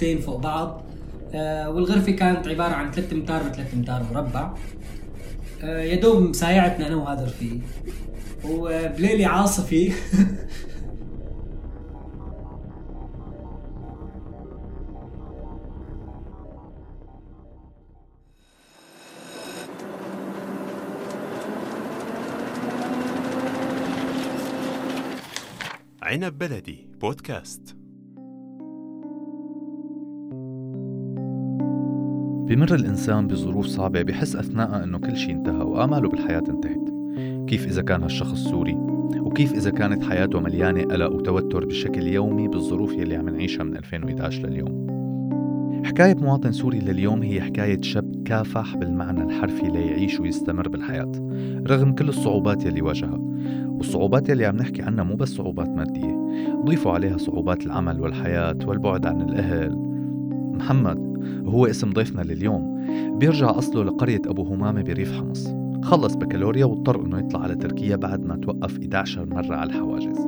غرفتين فوق بعض. آه، والغرفة كانت عبارة عن 3 امتار ب 3 امتار مربع. آه، يا دوب مسايعتنا أنا وهذا رفيقي وبليلة عاصفة عنب بلدي بودكاست. بمر الإنسان بظروف صعبة بحس أثناءها إنه كل شيء انتهى وآماله بالحياة انتهت. كيف إذا كان هالشخص سوري؟ وكيف إذا كانت حياته مليانة قلق وتوتر بشكل يومي بالظروف يلي عم نعيشها من 2011 لليوم؟ حكاية مواطن سوري لليوم هي حكاية شاب كافح بالمعنى الحرفي ليعيش ويستمر بالحياة رغم كل الصعوبات يلي واجهها. والصعوبات يلي عم نحكي عنها مو بس صعوبات مادية ضيفوا عليها صعوبات العمل والحياة والبعد عن الأهل. محمد وهو اسم ضيفنا لليوم. بيرجع أصله لقرية أبو همامة بريف حمص. خلص بكالوريا واضطر إنه يطلع على تركيا بعد ما توقف 11 مرة على الحواجز.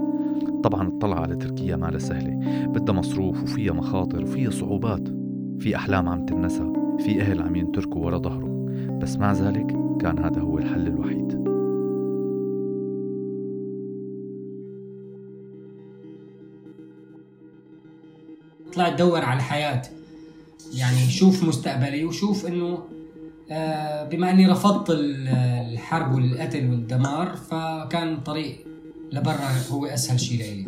طبعا اطلع على تركيا ما سهلة. بدها مصروف وفيها مخاطر وفيها صعوبات. في أحلام عم تنسى في أهل عم ينتركوا ورا ظهره بس مع ذلك كان هذا هو الحل الوحيد. طلعت دور على الحياة يعني شوف مستقبلي وشوف إنه آه، بما إني رفضت الحرب والقتل والدمار فكان طريق لبرا هو أسهل شيء لإلي.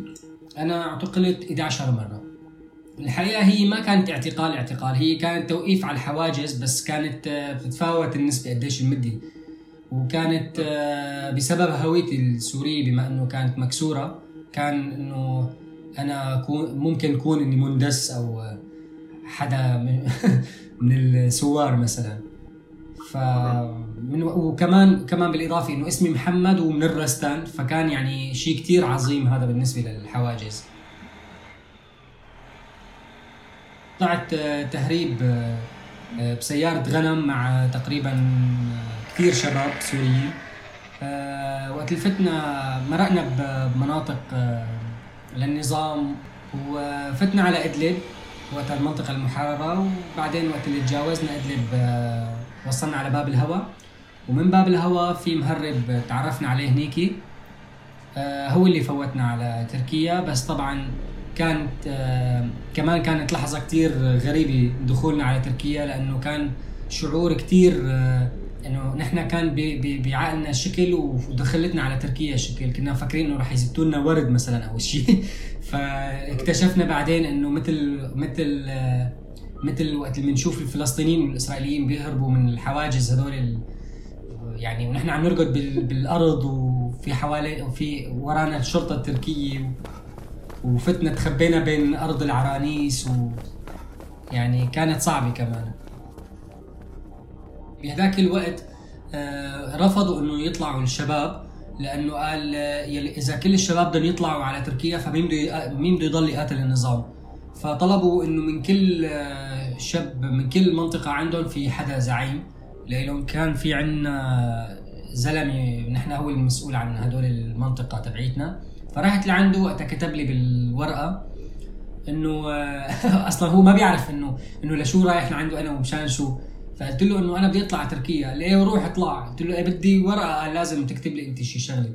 أنا اعتقلت 11 مرة. الحقيقة هي ما كانت اعتقال اعتقال هي كانت توقيف على الحواجز بس كانت آه، بتتفاوت النسبة قديش المدة. وكانت آه، بسبب هويتي السورية بما إنه كانت مكسورة كان إنه أنا ممكن أكون إني مندس أو حدا من, من السوار مثلا. ف وكمان كمان بالإضافة إنه اسمي محمد ومن الرستان فكان يعني شيء كتير عظيم هذا بالنسبة للحواجز. طلعت تهريب آه، بسيارة غنم مع تقريبا كثير شباب سوريين. آه، وقت فتنا مرقنا بمناطق آه، للنظام وفتنا على إدلب. وقت المنطقة المحررة وبعدين وقت اللي تجاوزنا إدلب آه، وصلنا على باب الهوى ومن باب الهوى في مهرب تعرفنا عليه هنيكي آه، هو اللي فوتنا على تركيا. بس طبعا كانت آه، كمان كانت لحظة كتير غريبة دخولنا على تركيا لأنه كان شعور كتير إنه نحن كان بعقلنا شكل ودخلتنا على تركيا شكل. كنا فاكرين إنه رح يزتوا لنا ورد مثلا أو شيء. فاكتشفنا بعدين إنه مثل مثل مثل وقت اللي بنشوف الفلسطينيين والإسرائيليين بيهربوا من الحواجز هذول يعني ونحن عم نرقد بالأرض وفي حوالي وفي ورانا الشرطة التركية وفتنا تخبينا بين أرض العرانيس و يعني كانت صعبة كمان. بهذاك الوقت آه، رفضوا إنه يطلعوا الشباب لأنه قال يلي إذا كل الشباب بدهم يطلعوا على تركيا فمين بده مين بده يضل يقاتل النظام؟ فطلبوا إنه من كل آه، شاب من كل منطقة عندهم في حدا زعيم. لأنه كان في عندنا زلمة نحن هو المسؤول عن هدول المنطقة تبعيتنا. فرحت لعنده وقتها كتب لي بالورقة إنه آه، أصلا هو ما بيعرف إنه إنه لشو رايح لعنده أنا ومشان شو. فقلت له إنه أنا بدي أطلع على تركيا. ليه روح اطلع. قلت له إيه بدي ورقة لازم تكتب لي أنت شي شغلة.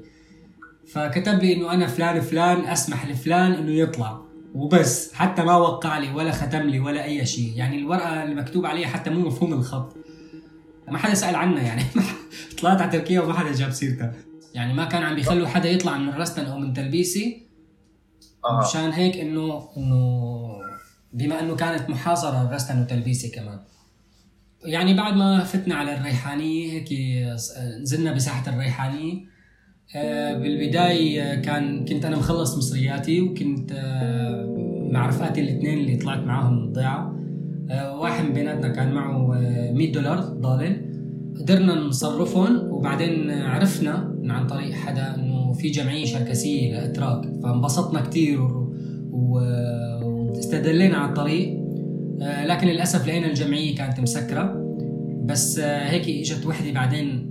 فكتب لي إنه أنا فلان فلان أسمح لفلان إنه يطلع. وبس حتى ما وقع لي ولا ختم لي ولا أي شيء يعني الورقة اللي مكتوب عليها حتى مو مفهوم الخط. ما حدا سأل عنها يعني. طلعت على تركيا وما حدا جاب سيرتها. يعني ما كان عم بيخلوا حدا يطلع من الرستن أو من تلبيسي. آه. مشان هيك إنه إنه بما إنه كانت محاصرة الرستن وتلبيسي كمان. يعني بعد ما فتنا على الريحانية هيك نزلنا بساحة الريحانية. آه، بالبداية كان كنت أنا مخلص مصرياتي وكنت آه، مع رفقاتي الاثنين اللي طلعت معاهم الضيعة. آه، واحد من بيناتنا كان معه 100 دولار ضالل قدرنا نصرفهم وبعدين عرفنا عن طريق حدا إنه في جمعية شركسية لإتراك. فانبسطنا كثير واستدلينا على الطريق. لكن للأسف لقينا الجمعية كانت مسكرة. بس آه، هيك إجت وحدة بعدين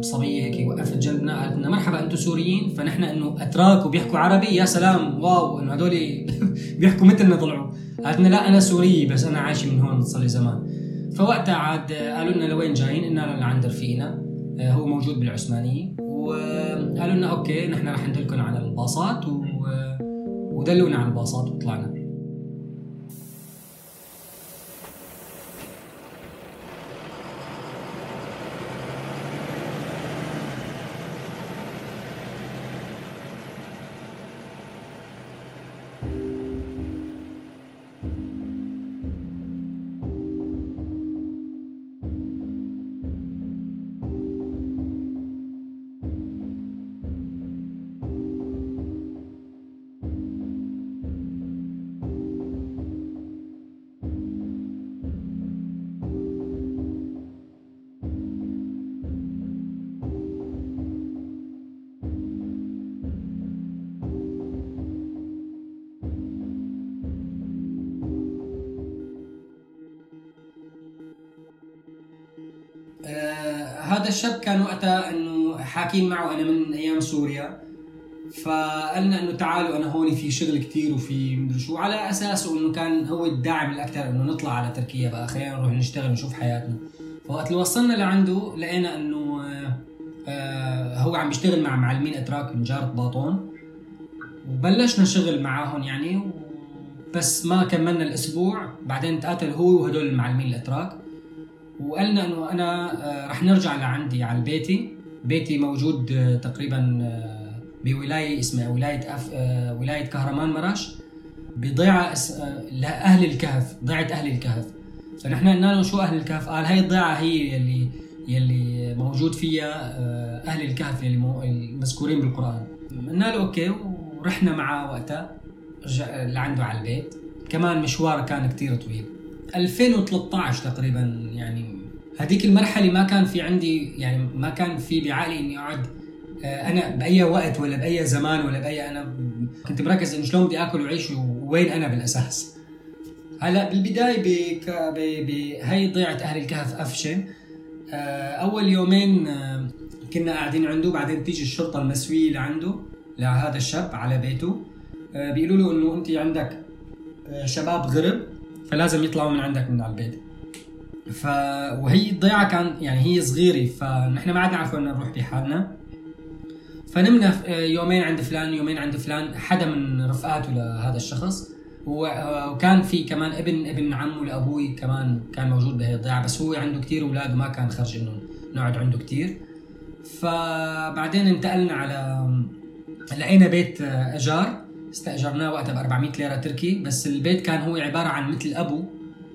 صبية هيك وقفت جنبنا قالت لنا مرحبا أنتم سوريين؟ فنحن إنه أتراك وبيحكوا عربي؟ يا سلام واو إنه هدول بيحكوا مثلنا طلعوا. قالت لنا لا أنا سورية بس أنا عايشة من هون صار لي زمان. فوقتها عاد قالوا لنا لوين جايين؟ قلنا لعند رفيقنا آه، هو موجود بالعثمانية. وقالوا لنا أوكي نحن رح ندلكم على الباصات و... ودلونا على الباصات وطلعنا. هذا الشاب كان وقتها إنه حاكين معه أنا من أيام سوريا. فقالنا إنه تعالوا أنا هون في شغل كثير وفي مدري شو. على أساسه إنه كان هو الداعم الأكثر إنه نطلع على تركيا بقى. خلينا نروح نشتغل ونشوف حياتنا. فوقت اللي وصلنا لعنده لقينا إنه آه هو عم بيشتغل مع معلمين أتراك من جارة باطون. وبلشنا شغل معاهم يعني. بس ما كملنا الأسبوع. بعدين تقاتل هو وهدول المعلمين الأتراك. وقالنا إنه أنا آه، رح نرجع لعندي على بيتي. بيتي موجود آه، تقريبا آه، بولاية اسمها ولاية أف... ولاية كهرمان مرش بضيعة اس... لأهل الكهف ضيعة أهل الكهف. فنحن قلنا له شو أهل الكهف؟ قال هي الضيعة هي يلي يلي موجود فيها أهل الكهف يلي مو... المذكورين بالقرآن. قلنا له أوكي ورحنا معه وقتها رجع لعنده على البيت. كمان مشوار كان كتير طويل. 2013 تقريبا يعني هذيك المرحلة ما كان في عندي يعني ما كان في بعقلي إني أقعد آه، أنا بأي وقت ولا بأي زمان ولا بأي أنا كنت مركز انه شلون بدي آكل وعيش ووين أنا بالأساس. هلأ بالبداية بك... ب... ب... هي ضيعه أهل الكهف افشن آه، أول يومين آه، كنا قاعدين عنده بعدين تيجي الشرطة المسويه لعنده لهذا الشاب على بيته. بيقولوا له إنه أنت عندك شباب غرب. فلازم يطلعوا من عندك من على البيت. ف وهي الضيعة كان يعني هي صغيرة فنحن ما عاد نعرف وين نروح بحالنا. فنمنا ف- يومين عند فلان يومين عند فلان حدا من رفقاته لهذا الشخص. و- وكان في كمان ابن ابن عمه لأبوي كمان كان موجود بهي الضيعة بس هو عنده كتير أولاد وما كان خرج إنه نقعد عنده كتير. فبعدين انتقلنا على لقينا بيت ايجار استأجرناه وقتها ب 400 ليرة تركي بس البيت كان هو عبارة عن مثل أبو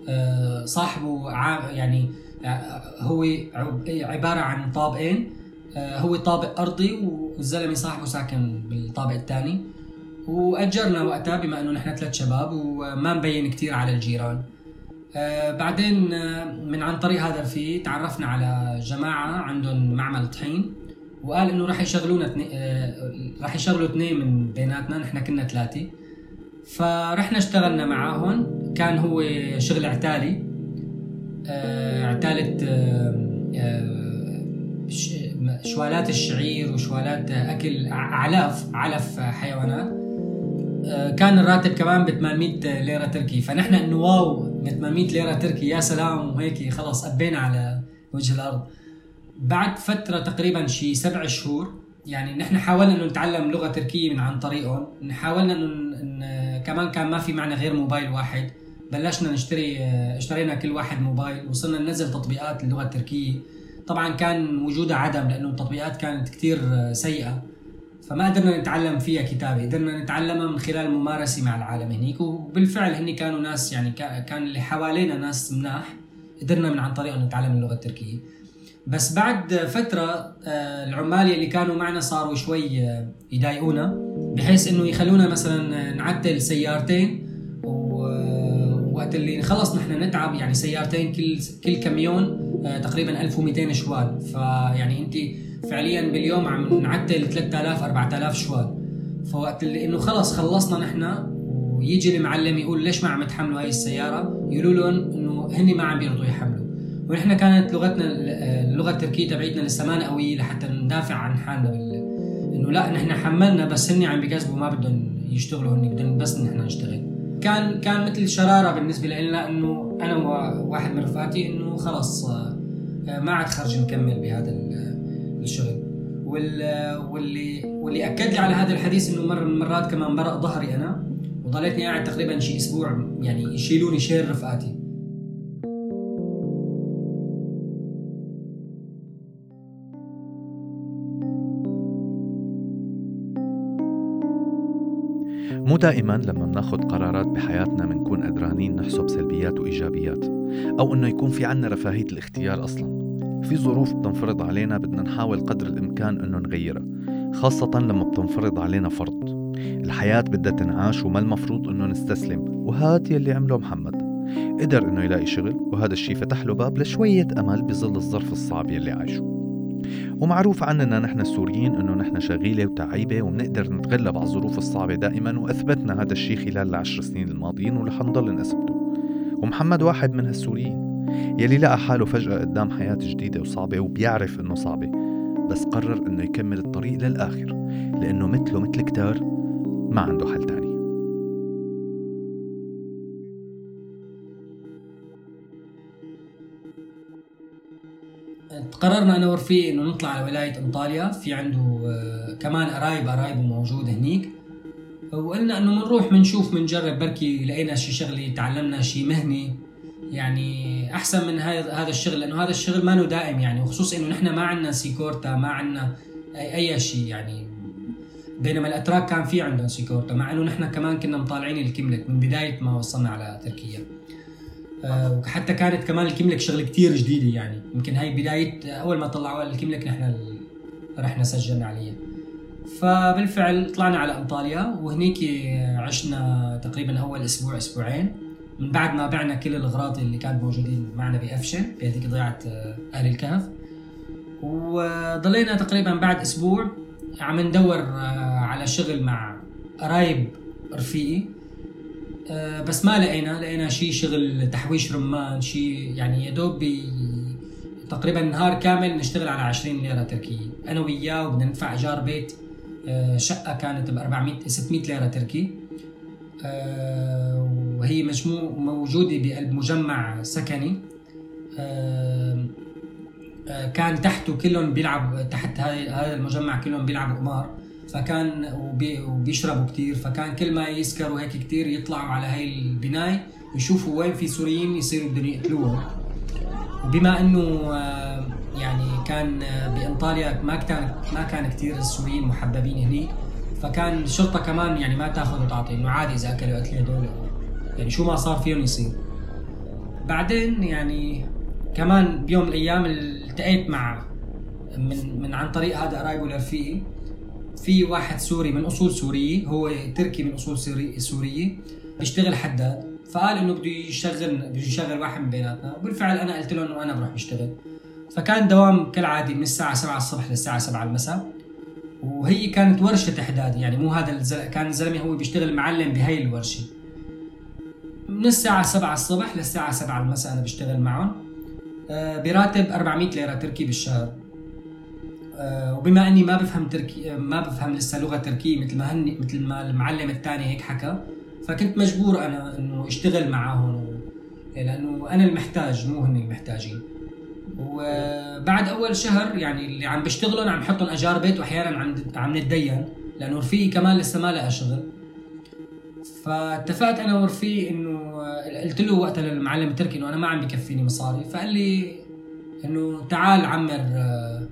آه، صاحبه يعني آه، هو عب- عبارة عن طابقين آه، هو طابق أرضي والزلمة صاحبه ساكن بالطابق الثاني. وأجرنا وقتها بما إنه نحن ثلاث شباب وما مبين كثير على الجيران. بعدين من عن طريق هذا الرفيق تعرفنا على جماعة عندهم معمل طحين. وقال إنه راح يشغلونا اثنين آه، راح يشغلوا اثنين من بيناتنا نحن كنا ثلاثة. فرحنا اشتغلنا معاهم كان هو شغل عتالي آه، عتالة آه، شوالات الشعير وشوالات أكل ع- علف علف حيوانات. كان الراتب كمان ب 800 ليرة تركي. فنحن انه واو ب 800 ليرة تركي يا سلام وهيك خلص قبينا على وجه الأرض. بعد فترة تقريبا شي سبع شهور يعني نحن حاولنا إنه نتعلم لغة تركية من عن طريقهم حاولنا إنه كمان كان ما في معنا غير موبايل واحد. بلشنا نشتري اشترينا كل واحد موبايل وصلنا ننزل تطبيقات اللغة التركية. طبعا كان وجودها عدم لأنه التطبيقات كانت كتير آه، سيئة فما قدرنا نتعلم فيها كتابة. قدرنا نتعلمها من خلال الممارسة مع العالم هنيك. وبالفعل هني كانوا ناس يعني كا- كان اللي حوالينا ناس مناح. قدرنا من عن طريقهم نتعلم اللغة التركية. بس بعد فترة آه، العمال اللي كانوا معنا صاروا شوي آه، يضايقونا بحيث إنه يخلونا مثلا نعتل سيارتين ووقت اللي خلص نحن نتعب يعني سيارتين كل كل كميون آه، تقريبا 1200 شوال. فيعني أنت فعليا باليوم عم نعتل 3000 4000 شوال. فوقت اللي إنه خلص خلصنا نحن ويجي المعلم يقول ليش ما عم تحملوا هاي السيارة؟ يقولوا لهم إنه هن ما عم بيرضوا يحملوا. ونحن كانت لغتنا اللغة التركية تبعيتنا لسه ما قويه لحتى ندافع عن حالنا بال... إنه لا نحن حملنا بس هن عم بيكذبوا ما بدهم يشتغلوا هن بدهم بس نحن نشتغل. كان كان مثل شرارة بالنسبة لنا إنه أنا وواحد من رفقاتي إنه خلص آه، ما عاد خرج نكمل بهذا ال- الشغل. وال- واللي واللي أكد لي على هذا الحديث إنه مره من المرات كمان برق ظهري أنا وضليتني قاعد تقريبا شي أسبوع يعني يشيلوني شيل رفقاتي. مو دائما لما بناخد قرارات بحياتنا بنكون قدرانين نحسب سلبيات وإيجابيات أو إنه يكون في عنا رفاهية الاختيار أصلا. في ظروف بتنفرض علينا بدنا نحاول قدر الإمكان إنه نغيرها خاصة لما بتنفرض علينا فرض. الحياة بدها تنعاش وما المفروض إنه نستسلم وهات يلي عمله محمد. قدر إنه يلاقي شغل وهذا الشي فتح له باب لشوية أمل بظل الظرف الصعب يلي عايشه. ومعروف عننا نحن السوريين إنه نحن شغيلة وتعيبة وبنقدر نتغلب على الظروف الصعبة دائما وأثبتنا هذا الشيء خلال العشر سنين الماضيين ورح نضل نثبته ومحمد واحد من هالسوريين يلي لقى حاله فجأة قدام حياة جديدة وصعبة وبيعرف إنه صعبة بس قرر إنه يكمل الطريق للآخر لإنه مثله مثل كتار ما عنده حل تاني. قررنا أنا ورفيقي إنه نطلع على ولاية إنطاليا. في عنده آه، كمان قرايب قرايبه موجود هنيك. وقلنا إنه بنروح بنشوف بنجرب بركي لقينا شي شغلة تعلمنا شي مهنة. يعني أحسن من هذا هذا الشغل لأنه هذا الشغل ما دائم يعني. وخصوصا إنه نحن ما عندنا سيكورتا ما عندنا أي أي شيء يعني. بينما الأتراك كان في عندهم سيكورتا مع إنه نحن كمان كنا مطالعين الكملك من بداية ما وصلنا على تركيا. وحتى كانت كمان الكملك شغلة كتير جديدة يعني. يمكن هاي بداية أول ما طلعوا الكملك نحن رحنا سجلنا عليها. فبالفعل طلعنا على أنطاليا وهنيك عشنا تقريبا أول أسبوع أسبوعين. من بعد ما بعنا كل الأغراض اللي كانت موجودين معنا بافشن بهذيك ضيعة آه، أهل الكهف. وضلينا تقريبا بعد أسبوع عم ندور آه، على شغل مع قرايب رفيقي. آه، بس ما لقينا لقينا شيء شغل تحويش رمان شيء يعني يا دوب تقريبا نهار كامل نشتغل على 20 ليرة تركية. أنا وياه وبدنا ندفع إيجار بيت آه، شقة كانت ب 400 600 ليرة تركي آه، وهي مجموع موجودة بقلب مجمع سكني. آه، آه، كان تحته كلهم بيلعب تحت هذا المجمع كلهم بيلعبوا قمار. فكان وبي وبيشربوا كتير فكان كل ما يسكروا هيك كتير يطلعوا على هاي البناية يشوفوا وين في سوريين يصيروا بدهم يقتلوهم. وبما إنه آه، يعني كان آه، بإنطاليا ما كان ما كان كثير السوريين محببين هنيك فكان الشرطة كمان يعني ما تاخذ وتعطي إنه عادي إذا أكلوا قتل هدول. يعني شو ما صار فيهم يصير. بعدين يعني كمان بيوم من الأيام التقيت مع من من عن طريق هذا قرايبه لرفيقي في واحد سوري من أصول سوريه هو تركي من أصول سوري سوريه بيشتغل حداد. فقال إنه بده يشغل بده يشغل واحد من بيناتنا. وبالفعل أنا قلت له إنه أنا بروح بشتغل فكان دوام كالعادة من الساعة 7 الصبح للساعة 7 المساء. وهي كانت ورشة حداد يعني مو هذا الزلمه كان الزلمه هو بيشتغل معلم بهي الورشة. من الساعة 7 الصبح للساعة 7 المساء أنا بشتغل معهم. آه، براتب 400 ليرة تركي بالشهر. وبما أني ما بفهم تركي ما بفهم لسه لغة تركية مثل ما هن مثل ما المعلم الثاني هيك حكى فكنت مجبور أنا إنه أشتغل معاهم و... لأنه أنا المحتاج مو هن المحتاجين. وبعد أول شهر يعني اللي عم بشتغلهم عم بحطهم أجار بيت وأحيانا عم عم نتدين لأنه رفيقي كمان لسه ما لقى شغل. فاتفقت أنا ورفيقي إنه قلت له وقتها للمعلم التركي إنه أنا ما عم بكفيني مصاري فقال لي إنه تعال عمر آه،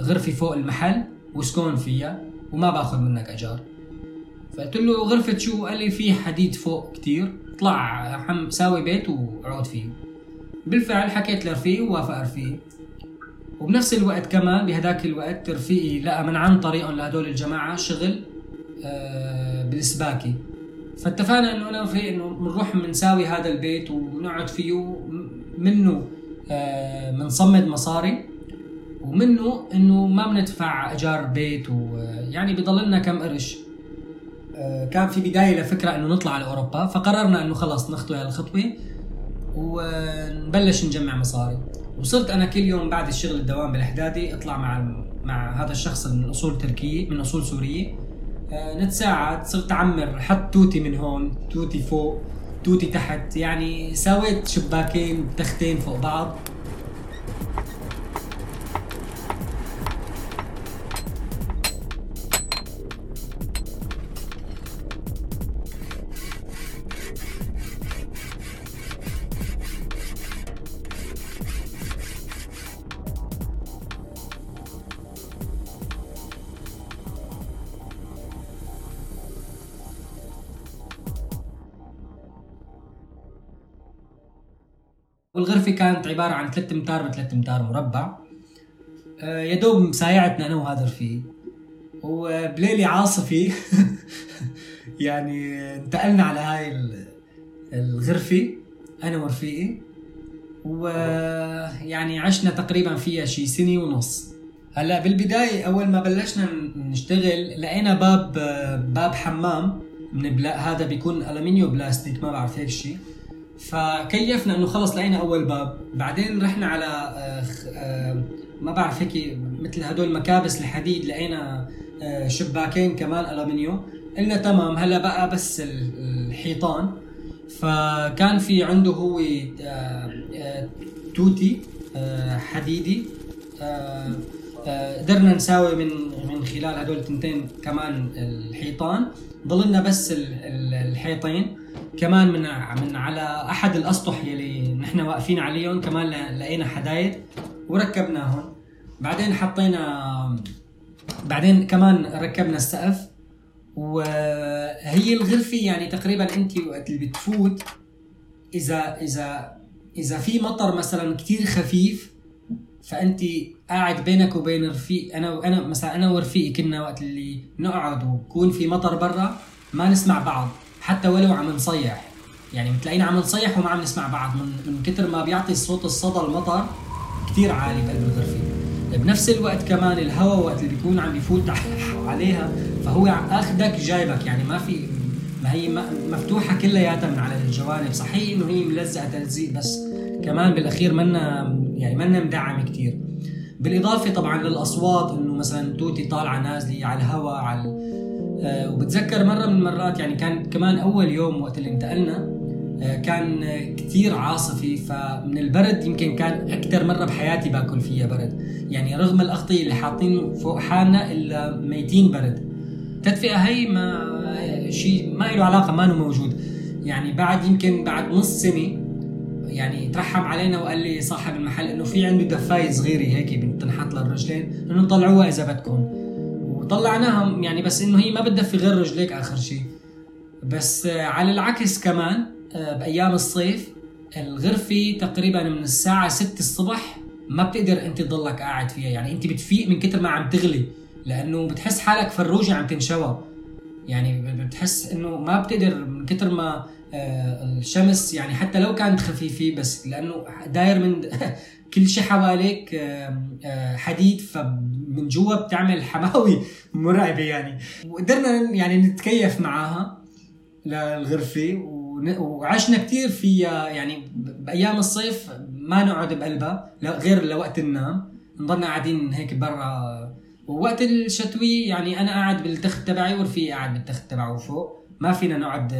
غرفه فوق المحل واسكن فيها وما باخذ منك أجار. فقلت له غرفة شو؟ قال لي في حديد فوق كتير. اطلع حم ساوي بيت وعود فيه. بالفعل حكيت لرفيقي ووافق رفيقي. وبنفس الوقت كمان بهداك الوقت رفيقي لقى من عن طريقهم لهدول الجماعة شغل آه، بالسباكة فاتفقنا إنه أنا ورفيقي إنه بنروح بنساوي هذا البيت وبنقعد فيه منه آه، بنصمد مصاري. ومنه إنه ما بندفع إيجار بيت ويعني بضل لنا كم قرش. آه، كان في بداية لفكرة إنه نطلع على اوروبا فقررنا إنه خلص نخطو هالخطوه ونبلش نجمع مصاري. وصرت أنا كل يوم بعد الشغل الدوام بالحدادي أطلع مع مع هذا الشخص من أصول تركية من أصول سورية. آه، نتساعد صرت أعمر حط توتي من هون توتي فوق توتي تحت. يعني سويت شباكين تختين فوق بعض. والغرفة كانت عبارة عن 3 امتار ب 3 امتار مربع. آه، يا دوب مسايعتنا أنا وهذا رفيقي وبليلة عاصفة يعني انتقلنا على هاي ال- الغرفة أنا ورفيقي. ويعني عشنا تقريبا فيها شي سنة ونص. هلأ بالبداية أول ما بلشنا نشتغل لقينا باب باب حمام. من بلا هذا بيكون ألمنيو بلاستيك ما بعرف هيك شيء فكيفنا إنه خلص لقينا أول باب. بعدين رحنا على آه، آه، ما بعرف هيك مثل هدول مكابس الحديد لقينا آه، شباكين كمان الومنيو قلنا تمام هلا بقى بس ال- الحيطان. فكان في عنده هو آه، آه، توتي حديدي. قدرنا نساوي من من خلال هدول التنتين كمان الحيطان. ضلنا بس ال- ال- الحيطين. كمان من من على أحد الأسطح يلي نحن واقفين عليهم كمان لقينا حدايد وركبناهم بعدين حطينا بعدين كمان ركبنا السقف. وهي الغرفة يعني تقريبا انت وقت اللي بتفوت إذا إذا إذا في مطر مثلا كتير خفيف فانت قاعد بينك وبين رفيق أنا وأنا مثلا أنا ورفيقي كنا وقت اللي نقعد ويكون في مطر برا ما نسمع بعض. حتى ولو عم نصيح. يعني بتلاقينا عم نصيح وما عم نسمع بعض. من, من كتر ما بيعطي صوت الصدى المطر كتير عالي بقلب الغرفة. بنفس الوقت كمان الهواء وقت اللي بيكون عم بيفوت عليها فهو اخذك جايبك. يعني ما في ما هي مفتوحة كلياتها من على الجوانب. صحيح إنه هي ملزقة تلزيق بس كمان بالأخير منا يعني منا مدعمة كتير. بالإضافة طبعا للأصوات إنه مثلا توتي طالعة نازلة على الهواء على وبتذكر مرة من المرات يعني كان كمان أول يوم وقت اللي انتقلنا آه، كان آه، كتير عاصفي فمن البرد يمكن كان أكثر مرة بحياتي باكل فيها برد. يعني رغم الاغطيه اللي حاطين فوق حالنا إلا ميتين برد. التدفئه هي ما شيء ما له علاقة ما موجود. يعني بعد يمكن بعد نص سنة يعني ترحم علينا وقال لي صاحب المحل إنه في عنده دفاية صغيرة هيك بتنحط للرجلين إنه طلعوها إذا بدكم. وطلعناها يعني بس إنه هي ما بتدفي غير رجليك آخر شيء بس آه، على العكس كمان آه، بأيام الصيف الغرفة تقريبا من الساعة 6 الصبح ما بتقدر أنت تضلك قاعد فيها. يعني أنت بتفيق من كتر ما عم تغلي لأنه بتحس حالك فروجه عم تنشوى. يعني بتحس إنه ما بتقدر من كتر ما آه، الشمس يعني حتى لو كانت خفيفة بس لأنه داير من كل شيء حواليك آه، آه، فمن جوا بتعمل حماوي مرعبة يعني. وقدرنا يعني نتكيف معاها للغرفة وعشنا كثير فيها يعني بأيام الصيف ما نقعد بقلبها غير لوقت النوم نضلنا قاعدين هيك برا. ووقت الشتوي يعني أنا قاعد بالتخت تبعي ورفيقي قاعد بالتخت تبعه فوق ما فينا نقعد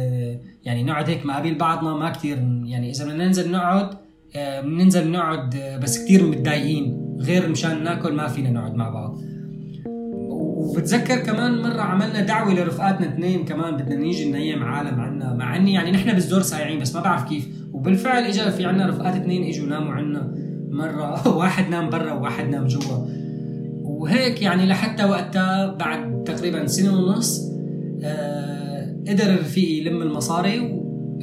يعني نقعد هيك مقابل بعضنا ما كثير يعني إذا بدنا ننزل نقعد آه، بننزل نقعد آه، بس كثير متضايقين. غير مشان ناكل ما فينا نقعد مع بعض. وبتذكر كمان مرة عملنا دعوة لرفقاتنا اثنين كمان بدنا نيجي ننيم عالم عنا مع إني يعني نحن بالزور سايعين بس ما بعرف كيف. وبالفعل اجى في عنا رفقات اثنين إجوا ناموا عنا. مرة واحد نام برا وواحد نام جوا. وهيك يعني لحتى وقتها بعد تقريبا سنة ونص آه قدر رفيقي يلم المصاري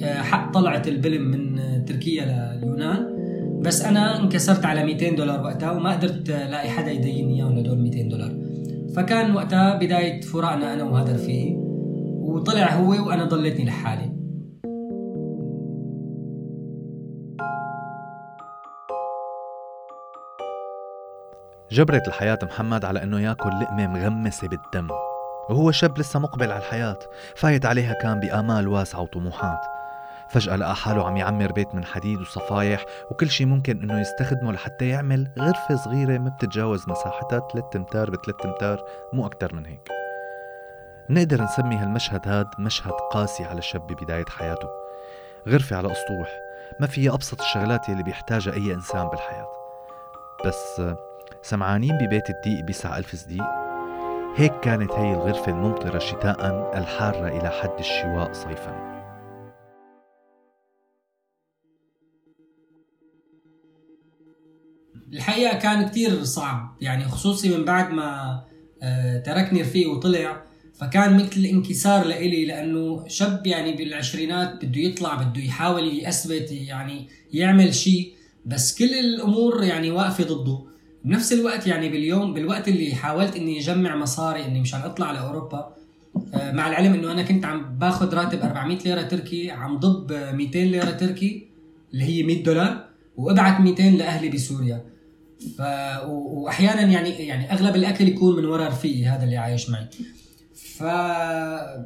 وحق طلعت البلم من آه، تركيا لليونان. بس أنا انكسرت على 200 دولار وقتها وما قدرت ألاقي حدا يديني إياهم لدول 200 دولار. فكان وقتها بداية فراقنا أنا وهذا رفيقي وطلع هو وأنا ضليتني لحالي. جبرت الحياة محمد على إنه يأكل لقمة مغمسة بالدم. وهو شاب لسه مقبل على الحياة فايت عليها كان بآمال واسعة وطموحات. فجأة لقى حاله عم يعمر بيت من حديد وصفايح وكل شي ممكن إنه يستخدمه لحتى يعمل غرفة صغيرة ما بتتجاوز مساحتها 3 أمتار ب 3 أمتار مو أكتر من هيك. نقدر نسمي هالمشهد هاد مشهد قاسي على الشاب ببداية حياته. غرفة على أسطوح ما فيها أبسط الشغلات يلي بيحتاجها أي إنسان بالحياة. بس سمعانين ببيت الديق بيسع ألف صديق؟ هيك كانت هي الغرفة الممطرة شتاء الحارة إلى حد الشواء صيفاً. الحقيقة كان كتير صعب. يعني خصوصي من بعد ما آه، تركني رفيق وطلع فكان مثل انكسار لإلي لأنه شاب يعني بالعشرينات بده يطلع بده يحاول يثبت يعني يعمل شيء بس كل الأمور يعني واقفة ضده. بنفس الوقت يعني باليوم بالوقت اللي حاولت إني أجمع مصاري إني مشان أطلع لأوروبا آه، مع العلم إنه أنا كنت عم باخذ راتب 400 ليرة تركي عم ضب 200 ليرة تركي اللي هي 100 دولار وأبعت 200 لأهلي بسوريا. ف وأحيانا يعني يعني أغلب الأكل يكون من وراء رفيقي هذا اللي عايش معي. ف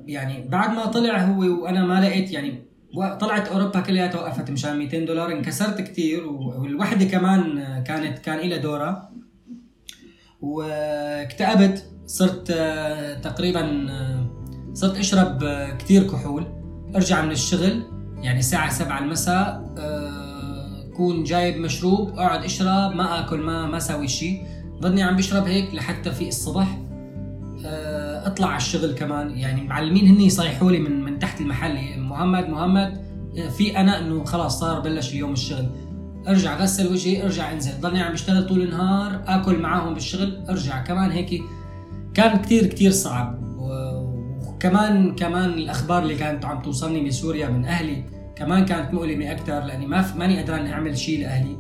يعني بعد ما طلع هو وأنا ما لقيت يعني طلعت أوروبا كلها توقفت مشان 200 دولار انكسرت كثير والوحدة كمان كانت كان لها دورة. واكتئبت صرت تقريبا صرت أشرب كثير كحول. أرجع من الشغل يعني الساعة 7 المساء كون جايب مشروب اقعد اشرب ما آكل ما ما أسوي شيء ضلني عم بشرب هيك لحتى في الصبح. آه، اطلع على الشغل كمان. يعني معلمين هن يصيحوا لي من من تحت المحل محمد محمد في أنا إنه خلاص صار بلش اليوم الشغل. ارجع غسل وجهي ارجع انزل. ضلني عم بشتغل طول النهار آكل معاهم بالشغل ارجع. كمان هيك كان كتير كتير صعب. وكمان كمان الأخبار اللي كانت عم توصلني بسوريا من أهلي كمان كانت مؤلمة أكثر لأني ما ماني قدران أعمل شيء لأهلي.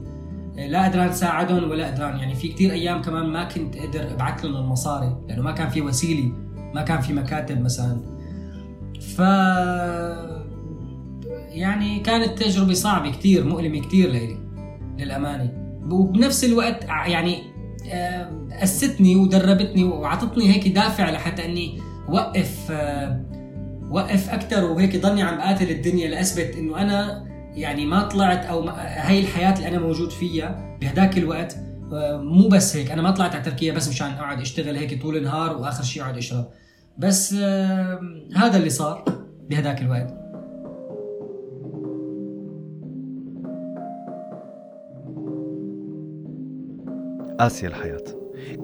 لا قدران ساعدهم ولا قدران يعني في كتير أيام كمان ما كنت قادر أبعث لهم المصاري لأنه ما كان في وسيلة ما كان في مكاتب مثلا. ف يعني كانت تجربة صعبة كتير مؤلمة كتير لإلي للأمانة. وبنفس الوقت يعني أستني ودربتني وعطتني هيك دافع لحتى أني وقف وقف أكثر وهيك ضلني عم قاتل الدنيا لأثبت إنه أنا يعني ما طلعت أو هاي الحياة اللي أنا موجود فيها بهداك الوقت آه، مو بس هيك أنا ما طلعت على تركيا بس مشان أقعد أشتغل هيك طول النهار وآخر شيء أقعد أشرب. بس آه، هذا اللي صار بهداك الوقت. آسيا الحياة.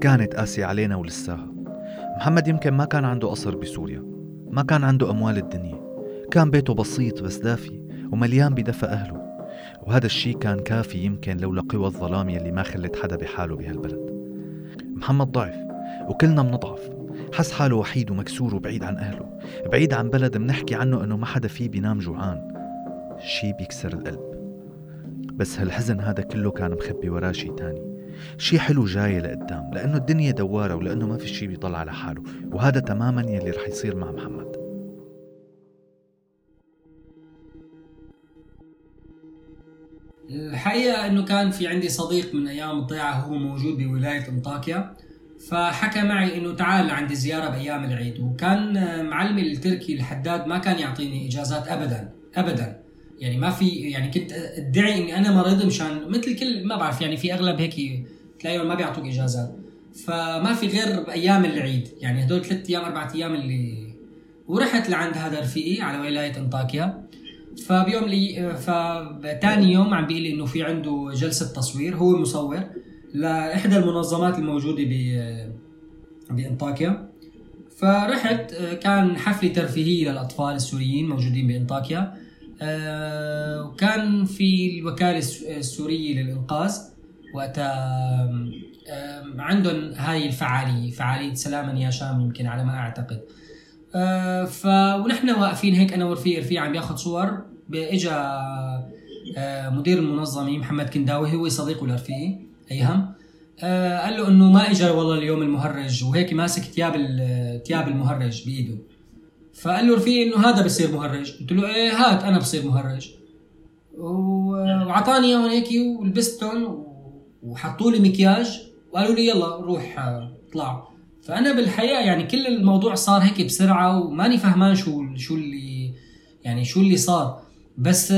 كانت آسيا علينا ولساها. محمد يمكن ما كان عنده قصر بسوريا. ما كان عنده أموال الدنيا. كان بيته بسيط بس دافي ومليان بدفى أهله. وهذا الشي كان كافي يمكن لولا قوى الظلام يلي ما خلت حدا بحاله بهالبلد. محمد ضعف وكلنا منضعف. حس حاله وحيد ومكسور وبعيد عن أهله. بعيد عن بلد منحكي عنه أنه ما حدا فيه بينام جوعان. شي بيكسر القلب. بس هالحزن هذا كله كان مخبي وراه شي تاني. شي حلو جاي لقدام لأنه الدنيا دوارة ولأنه ما في شي بيطلع على حاله وهذا تماما يلي رح يصير مع محمد. الحقيقة إنه كان في عندي صديق من أيام الضيعة هو موجود بولاية أنطاكيا فحكى معي إنه تعال لعندي زيارة بأيام العيد وكان معلمي التركي الحداد ما كان يعطيني إجازات ابدا ابدا. يعني ما في يعني كنت أدعي إني أنا مريض مشان مثل كل ما بعرف يعني في أغلب هيك تلاقيهم ما بيعطوك اجازات فما في غير بايام العيد يعني هدول ثلاث أيام أربع أيام اللي ورحت لعند هذا رفيقي على ولاية أنطاكيا. فبيوم لي فتاني يوم عم بيقول لي إنه في عنده جلسة تصوير هو مصور لإحدى المنظمات الموجودة ب بأنطاكيا. فرحت كان حفلة ترفيهية للأطفال السوريين موجودين بأنطاكيا. وكان في الوكالة السورية للإنقاذ وقتها عندهم هاي الفعالية فعالية سلاما يا شام يمكن على ما أعتقد. آه، ف ونحن واقفين هيك أنا ورفيق رفيق عم ياخذ صور اجى آه، مدير المنظمة محمد كنداوي هو صديقه لرفيقي أيهم. قال له إنه ما اجى والله اليوم المهرج وهيك ماسك ثياب ثياب المهرج بإيده. فقال له رفيقي إنه هذا بصير مهرج. قلت له إيه هات أنا بصير مهرج. وعطاني إياهم هيك ولبستهم وحطوا لي مكياج وقالوا لي يلا روح اطلع. فأنا بالحقيقة يعني كل الموضوع صار هيك بسرعة وماني فهمان شو شو اللي يعني شو اللي صار. بس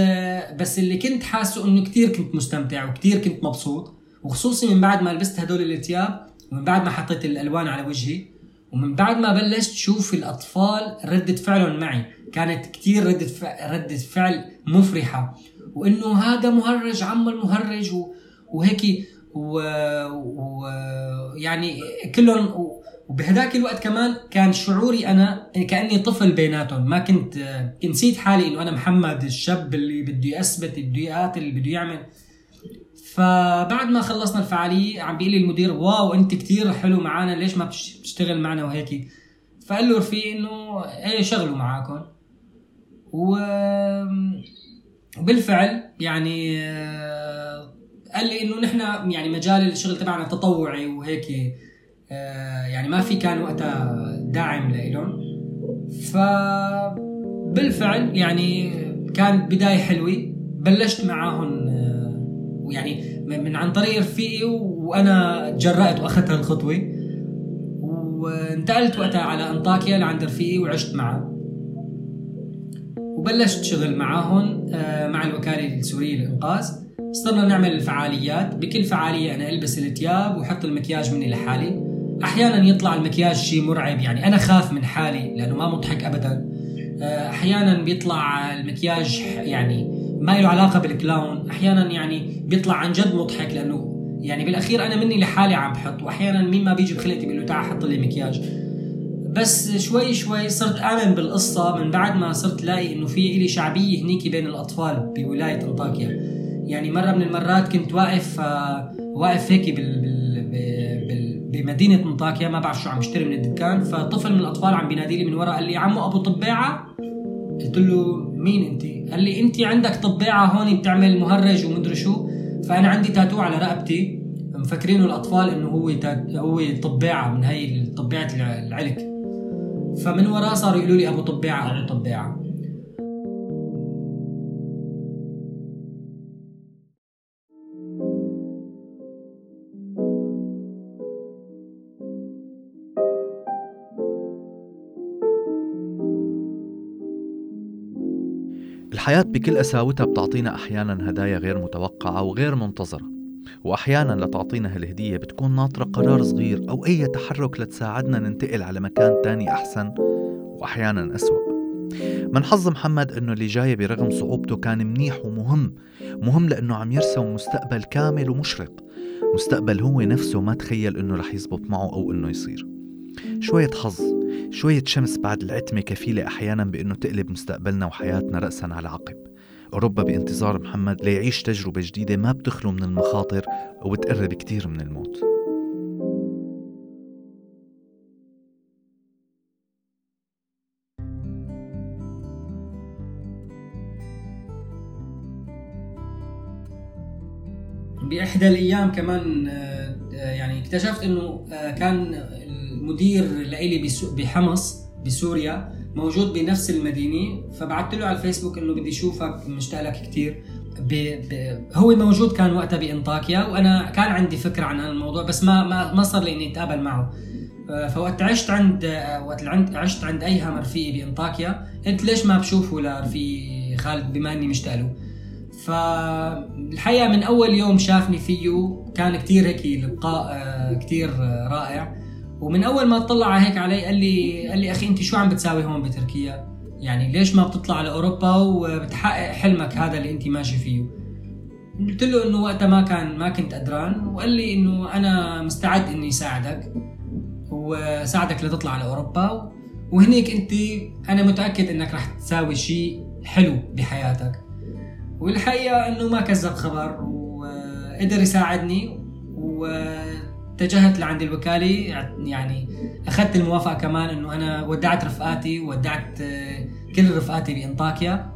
بس اللي كنت حاسه إنه كثير كنت مستمتع وكثير كنت مبسوط. وخصوصي من بعد ما لبست هدول الثياب ومن بعد ما حطيت الألوان على وجهي. ومن بعد ما بلشت شوف الأطفال ردة فعلهم معي كانت كتير ردة فعل, ردة فعل مفرحة وإنه هذا مهرج عم المهرج. وهيك و... و... يعني كلهم. وبهداك الوقت كمان كان شعوري أنا كأني طفل بيناتهم ما كنت نسيت حالي إنه أنا محمد الشاب اللي بده يثبت يقاتل اللي بده يعمل فبعد ما خلصنا الفعالية عم بيقول لي المدير واو أنت كتير حلو معنا ليش ما بتشتغل معنا وهيك؟ فقال له رفيق إنه إيه شغلوا معاكم. وبالفعل يعني آه، قال لي إنه نحن يعني مجال الشغل تبعنا تطوعي وهيك آه، يعني ما في كان وقتها داعم لإلهم. فبالفعل يعني كانت بداية حلوة بلشت معاهم ويعني من عن طريق رفيقي وأنا تجرأت وأخذت هالخطوة. وانتقلت وقتها على أنطاكيا لعند رفيقي وعشت معه. وبلشت شغل معاهم آه، مع الوكالة السورية للإنقاذ. صرنا نعمل فعاليات. بكل فعالية أنا ألبس الثياب وحط المكياج مني لحالي. أحيانا يطلع المكياج شيء مرعب يعني أنا خاف من حالي لأنه ما مضحك أبدا. آه، أحيانا بيطلع المكياج يعني ما له علاقة بالكلاون أحيانا يعني بيطلع عن جد مضحك لأنه يعني بالأخير أنا مني لحالي عم بحط وأحيانا مين ما بيجي بخلقتي بيقول له تعال حط لي مكياج. بس شوي شوي صرت آمن بالقصة من بعد ما صرت لاقي إنه في إلي شعبية هنيك بين الأطفال بولاية أنطاكيا يعني مرة من المرات كنت واقف آه واقف هيك بال, بمدينة أنطاكيا ما بعرف شو عم بشتري من الدكان. فطفل من الأطفال عم بينادي لي من ورا قال لي عمو أبو طباعة؟ قلت له مين أنت؟ قال لي أنت عندك طباعة هون بتعمل مهرج ومدري شو. فأنا عندي تاتو على رقبتي. مفكرينه الأطفال إنه هو هو طباعة من هي طباعة العلك. فمن وراه صاروا يقولوا لي أبو طبيعه أبو طبيعه الحياة بكل قساوتها بتعطينا أحيانا هدايا غير متوقعة وغير منتظرة. وأحيانا لتعطينا هالهدية بتكون ناطرة قرار صغير أو أي تحرك لتساعدنا ننتقل على مكان تاني أحسن وأحيانا أسوأ. من حظ محمد إنه اللي جاي برغم صعوبته كان منيح ومهم مهم لإنه عم يرسم مستقبل كامل ومشرق. مستقبل هو نفسه ما تخيل إنه رح يزبط معه أو إنه يصير. شوية حظ شوية شمس بعد العتمة كفيلة أحيانا بأنه تقلب مستقبلنا وحياتنا رأسا على عقب. أوروبا بانتظار محمد ليعيش تجربة جديدة ما بتخلو من المخاطر وبتقرب كتير من الموت. بإحدى الأيام كمان آه، يعني اكتشفت إنه آه، كان المدير لإلي بحمص بسوريا موجود بنفس المدينة. فبعثت له على الفيسبوك إنه بدي أشوفك مشتاق لك كثير هو موجود كان وقتها بإنطاكيا وأنا كان عندي فكرة عن الموضوع بس ما ما, ما صار لي اني أتقابل معه. آه، فوقت عشت عند وقت عشت عند ايهم رفيقي بإنطاكيا قلت ليش ما بشوفه لرفيقي خالد بما إني مشتاق له. فالحقيقة من أول يوم شافني فيه كان كتير هيك لقاء آه، كتير رائع. ومن أول ما اطلع هيك علي قال لي قال لي أخي انت شو عم بتساوي هون بتركيا؟ يعني ليش ما بتطلع لأوروبا وبتحقق حلمك هذا اللي انت ماشي فيه؟ قلت له إنه وقتها ما كان ما كنت قدران وقال لي إنه أنا مستعد إني ساعدك وساعدك لتطلع لأوروبا وهنيك انت أنا متأكد إنك رح تساوي شيء حلو بحياتك. والحقيقة إنه ما كذب خبر وقدر يساعدني واتجهت لعند الوكالة يعني أخذت الموافقة كمان إنه أنا ودعت رفقاتي ودعت كل رفقاتي بإنطاكيا.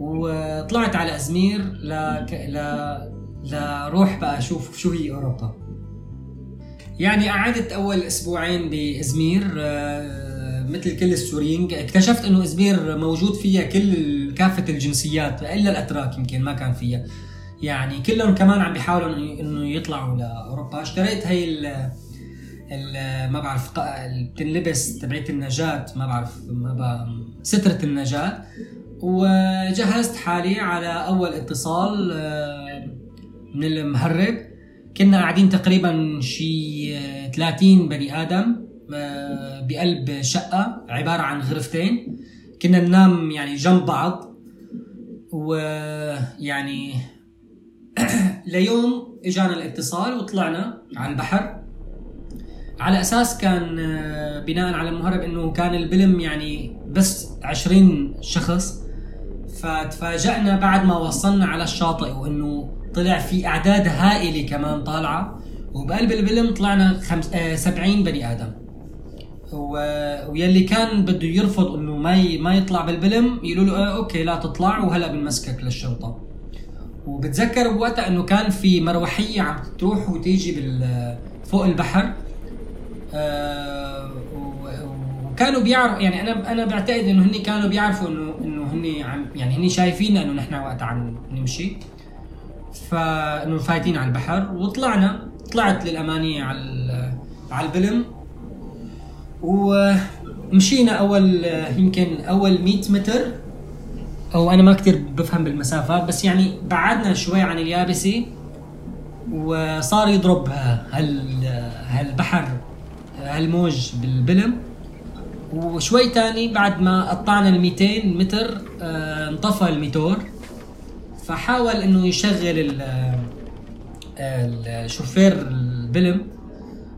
وطلعت على أزمير ل ل لروح بقى أشوف شو هي أوروبا. يعني قعدت أول أسبوعين بأزمير آه، مثل كل السوريين اكتشفت إنه أزمير موجود فيها كل كافة الجنسيات إلا الأتراك يمكن ما كان فيها. يعني كلهم كمان عم بيحاولوا إنه يطلعوا لاوروبا اشتريت هي ال ما بعرف بتنلبس تبعت النجاة. ما بعرف ما سترة النجاة. وجهزت حالي على أول اتصال آه، من المهرب. كنا قاعدين تقريبا شي 30 بني آدم آه، بقلب شقة عبارة عن غرفتين. كنا ننام يعني جنب بعض. ويعني ليوم إجانا الاتصال وطلعنا على البحر. على أساس كان آه، بناء على المهرب إنه كان البلم يعني بس 20 شخص فتفاجأنا بعد ما وصلنا على الشاطئ وإنه طلع في أعداد هائلة كمان طالعة. وبقلب البلم طلعنا خمس آه 70 بني آدم. و- ويلي كان بده يرفض إنه ما ي... ما يطلع بالبلم يقولوا له آه أوكي لا تطلع وهلأ بنمسكك للشرطة. وبتذكر بوقتها إنه كان في مروحية عم تروح وتيجي بال فوق البحر. آه، وكانوا بيعرفوا يعني أنا أنا بعتقد إنه هن كانوا بيعرفوا انه إنه هن عم يعني هن شايفين إنه نحن وقتها عم نمشي. فإنه فايتين على البحر. وطلعنا طلعت للأمانية على على البلم. ومشينا اول يمكن أول 100 متر. أو أنا ما كتير بفهم بالمسافات بس يعني بعدنا شوي عن اليابسه وصار يضرب هال هالبحر هالموج بالبلم. وشوي تاني بعد ما قطعنا ال 200 متر آه، انطفى الميتور. فحاول إنه يشغل ال- الشوفير البلم.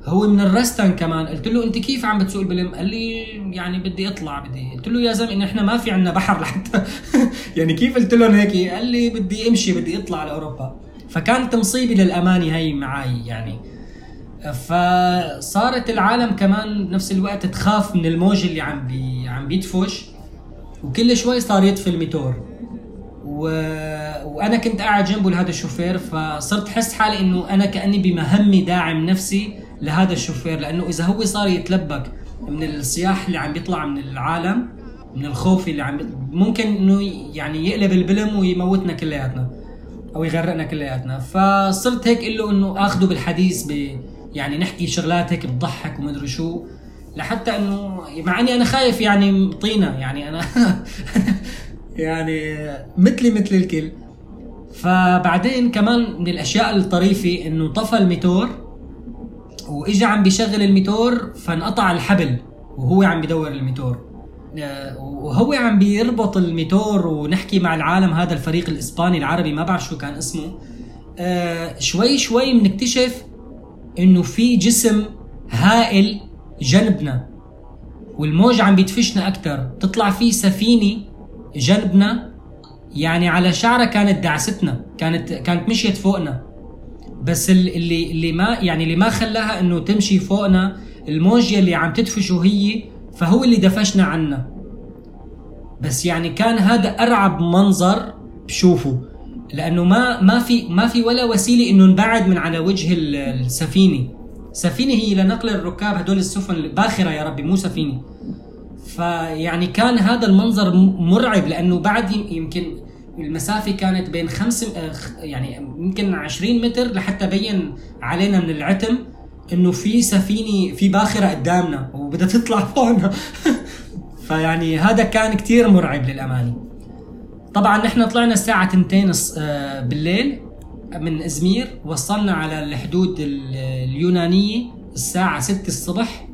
هو من الرستن كمان. قلت له أنت كيف عم بتسوق البلم؟ قال لي يعني بدي أطلع بدي. قلت له يا زلمة إحنا ما في عندنا بحر لحتى يعني كيف قلت لهم هيك؟ قال لي بدي أمشي بدي أطلع لأوروبا. فكانت مصيبة للأمانة هي معي يعني. فصارت العالم كمان بنفس الوقت تخاف من الموج اللي عم بي عم بيدفش. وكل شوي صار يطفي الميتور. و... وأنا كنت قاعد جنبه لهذا الشوفير فصرت حس حالي إنه أنا كأني بمهمة داعم نفسي. لهذا الشوفير لأنه إذا هو صار يتلبك من الصياح اللي عم بيطلع من العالم من الخوف اللي عم. ممكن إنه يعني يقلب البلم ويموتنا كلياتنا أو يغرقنا كلياتنا فصرت هيك أقول له إنه اخذه بالحديث ب يعني نحكي شغلات هيك بتضحك ومدري شو لحتى إنه مع إني أنا خايف يعني طينة يعني أنا يعني مثلي مثل الكل فبعدين كمان من الأشياء الطريفة إنه طفى الميتور واجى عم بيشغل الميتور فانقطع الحبل وهو عم بدور الميتور. آه، وهو عم بيربط الميتور ونحكي مع العالم هذا الفريق الإسباني العربي ما بعرف شو كان اسمه. آه، شوي شوي بنكتشف إنه في جسم هائل جنبنا والموج عم بيدفشنا أكثر تطلع في سفينة جنبنا يعني على شعرها كانت دعستنا كانت كانت مشيت فوقنا. بس ال- اللي اللي ما يعني اللي ما خلاها إنه تمشي فوقنا الموج اللي عم تدفشه هي فهو اللي دفشنا عنا. بس يعني كان هذا أرعب منظر بشوفه. لأنه ما ما في ما في ولا وسيلة إنه نبعد من على وجه ال- السفينة. سفينة هي لنقل الركاب هدول السفن باخرة يا ربي مو سفينة. فيعني كان هذا المنظر مرعب لأنه بعد يم- يمكن المسافة كانت بين خمس آه، يعني يمكن 20 متر لحتى بين علينا من العتم إنه في سفينة في باخرة قدامنا وبدها تطلع فوقنا فيعني هذا كان كتير مرعب للأمانة. طبعا نحن طلعنا الساعة 2 الص- آه، بالليل من إزمير وصلنا على الحدود ال- اليونانية الساعة 6 الصبح.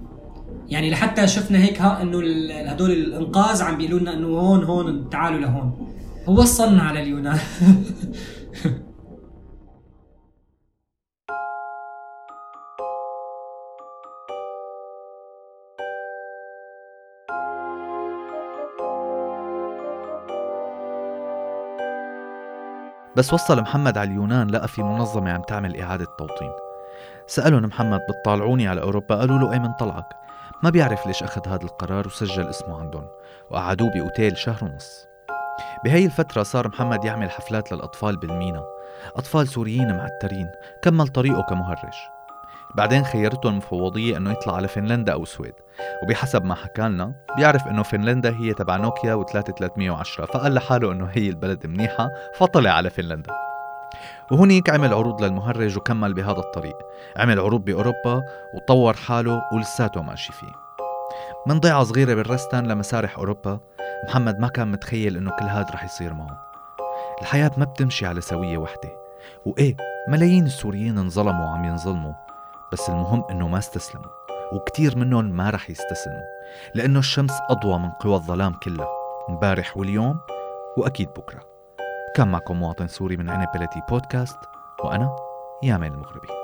يعني لحتى شفنا هيك ها إنه هدول الإنقاذ عم بيقولوا لنا إنه هون هون تعالوا لهون. ووصلنا على اليونان. بس وصل محمد على اليونان لقى في منظمة عم تعمل إعادة توطين. سألهم محمد بتطالعوني على أوروبا؟ قالوا له إيه من طلعك. ما بيعرف ليش أخذ هذا القرار وسجل اسمه عندهم وقعدوه بأوتيل شهر ونص. بهي الفترة صار محمد يعمل حفلات للأطفال بالمينا. أطفال سوريين معترين كمل طريقه كمهرج. بعدين خيرته المفوضية أنه يطلع على فنلندا أو السويد وبحسب ما حكى لنا بيعرف أنه فنلندا هي تبع نوكيا و3310 فقال لحاله أنه هي البلد منيحة فطلع على فنلندا. وهنيك عمل عروض للمهرج وكمل بهذا الطريق. عمل عروض بأوروبا وطور حاله ولساته ماشي فيه. من ضيعة صغيرة بالرستن لمسارح أوروبا محمد ما كان متخيل إنه كل هاد رح يصير معه. الحياة ما بتمشي على سوية وحدة. وإيه ملايين السوريين انظلموا وعم ينظلموا. بس المهم إنه ما استسلموا. وكتير منهم ما رح يستسلموا. لأنه الشمس أضوى من قوى الظلام كلها. امبارح واليوم وأكيد بكرة. كان معكم مواطن سوري من عنب بلدي بودكاست وأنا يامن المغربي.